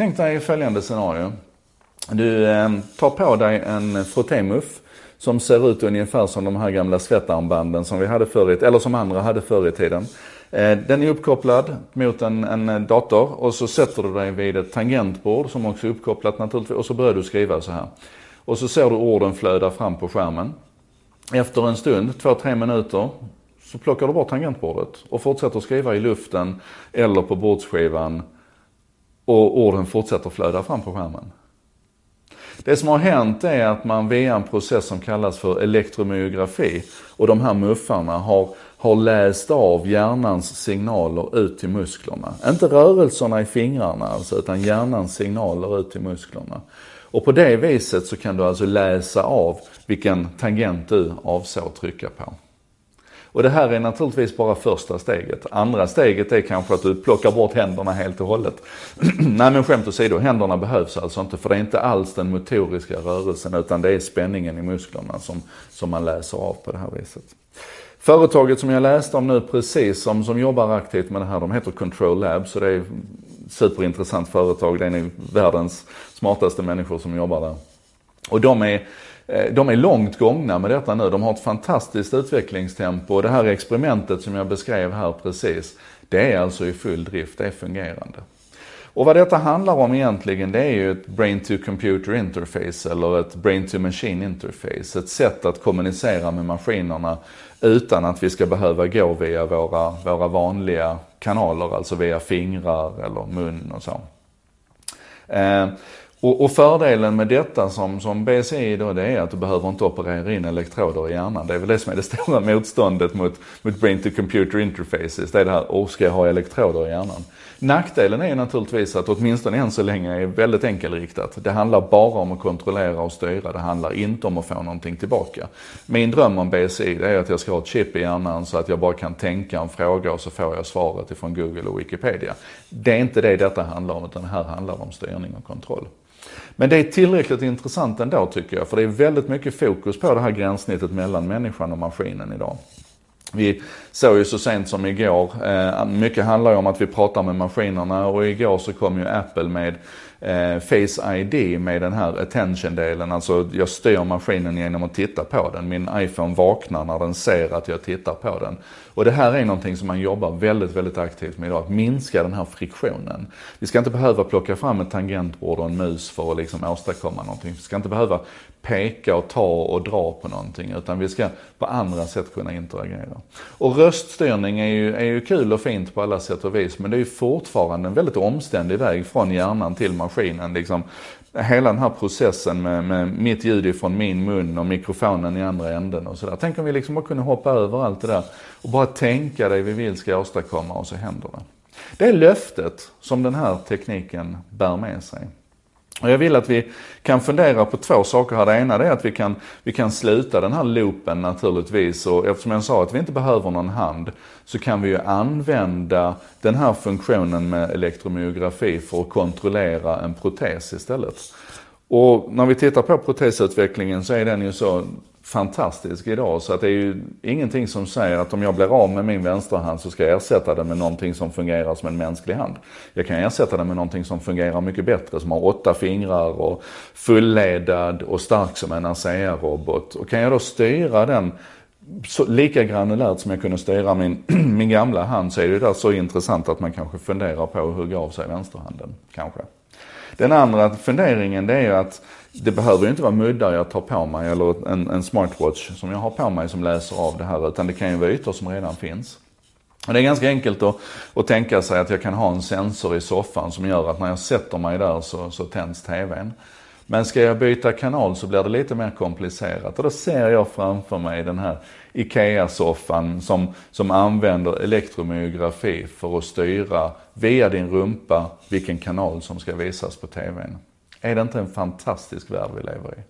Tänk dig följande scenario. Du eh, tar på dig en frottémuff som ser ut ungefär som de här gamla svettarmbanden som vi hade förr eller som andra hade förr i tiden. Eh, den är uppkopplad mot en, en, dator och så sätter du dig vid ett tangentbord som också är uppkopplat naturligtvis och så börjar du skriva så här. Och så ser du orden flöda fram på skärmen. Efter en stund, två, tre minuter, så plockar du bort tangentbordet och fortsätter skriva i luften eller på bordsskivan och orden fortsätter flöda fram på skärmen. Det som har hänt är att man via en process som kallas för elektromyografi och de här muffarna har, har läst av hjärnans signaler ut till musklerna. Inte rörelserna i fingrarna alltså, utan hjärnans signaler ut till musklerna. Och på det viset så kan du alltså läsa av vilken tangent du avsåg att trycka på. Och det här är naturligtvis bara första steget. Andra steget är kanske att du plockar bort händerna helt och hållet. Nej men skämt åsido, händerna behövs alltså inte för det är inte alls den motoriska rörelsen utan det är spänningen i musklerna som, som man läser av på det här viset. Företaget som jag läste om nu precis, som, som jobbar aktivt med det här, de heter Control Lab, så det är superintressant företag. Det är världens smartaste människor som jobbar där. Och de är eh, de är långt gångna med detta nu. De har ett fantastiskt utvecklingstempo och det här experimentet som jag beskrev här precis, det är alltså i full drift, det är fungerande. Och vad detta handlar om egentligen, det är ju ett brain to computer interface eller ett brain to machine interface. Ett sätt att kommunicera med maskinerna utan att vi ska behöva gå via våra, våra vanliga kanaler, alltså via fingrar eller mun och så. Eh, och, och, fördelen med detta som, som BCI då, det är att du behöver inte operera in elektroder i hjärnan. Det är väl det som är det stora motståndet mot, mot brain to computer interfaces. Det är det här, oh, ska jag ha elektroder i hjärnan? Nackdelen är naturligtvis att åtminstone än så länge är väldigt enkelriktat. Det handlar bara om att kontrollera och styra. Det handlar inte om att få någonting tillbaka. Min dröm om BCI det är att jag ska ha ett chip i hjärnan så att jag bara kan tänka en fråga och så får jag svaret ifrån Google och Wikipedia. Det är inte det detta handlar om utan det här handlar om styrning och kontroll. Men det är tillräckligt intressant ändå tycker jag, för det är väldigt mycket fokus på det här gränssnittet mellan människan och maskinen idag. Vi såg ju så sent som igår, eh, mycket handlar ju om att vi pratar med maskinerna och igår så kom ju Apple med eh, Face ID med den här attention-delen. Alltså jag styr maskinen genom att titta på den. Min iPhone vaknar när den ser att jag tittar på den. Och det här är någonting som man jobbar väldigt, väldigt aktivt med idag. Att minska den här friktionen. Vi ska inte behöva plocka fram ett tangentbord och en mus för att liksom åstadkomma någonting. Vi ska inte behöva peka och ta och dra på någonting. Utan vi ska på andra sätt kunna interagera. Och röststyrning är ju, är ju kul och fint på alla sätt och vis. Men det är ju fortfarande en väldigt omständig väg från hjärnan till maskinen. Liksom, hela den här processen med, med mitt ljud ifrån min mun och mikrofonen i andra änden och sådär. Tänk om vi liksom bara kunde hoppa över allt det där och bara tänka det vi vill ska åstadkomma och så händer det. Det är löftet som den här tekniken bär med sig. Och jag vill att vi kan fundera på två saker här. Det ena är att vi kan, vi kan sluta den här loopen naturligtvis. Och eftersom jag sa att vi inte behöver någon hand så kan vi ju använda den här funktionen med elektromyografi för att kontrollera en protes istället. Och när vi tittar på protesutvecklingen så är den ju så fantastisk idag. Så att det är ju ingenting som säger att om jag blir av med min vänsterhand så ska jag ersätta den med någonting som fungerar som en mänsklig hand. Jag kan ersätta den med någonting som fungerar mycket bättre, som har åtta fingrar och fulledad och stark som en ASEA-robot. Och kan jag då styra den så, lika granulärt som jag kunde styra min, min gamla hand så är det där så intressant att man kanske funderar på att hugga av sig vänsterhanden. Kanske. Den andra funderingen det är ju att det behöver ju inte vara muddar jag tar på mig eller en, en smartwatch som jag har på mig som läser av det här utan det kan ju vara ytor som redan finns. Och det är ganska enkelt att, att tänka sig att jag kan ha en sensor i soffan som gör att när jag sätter mig där så, så tänds TVn. Men ska jag byta kanal så blir det lite mer komplicerat och då ser jag framför mig den här IKEA-soffan som, som använder elektromyografi för att styra via din rumpa vilken kanal som ska visas på TVn. Är det inte en fantastisk värld vi lever i?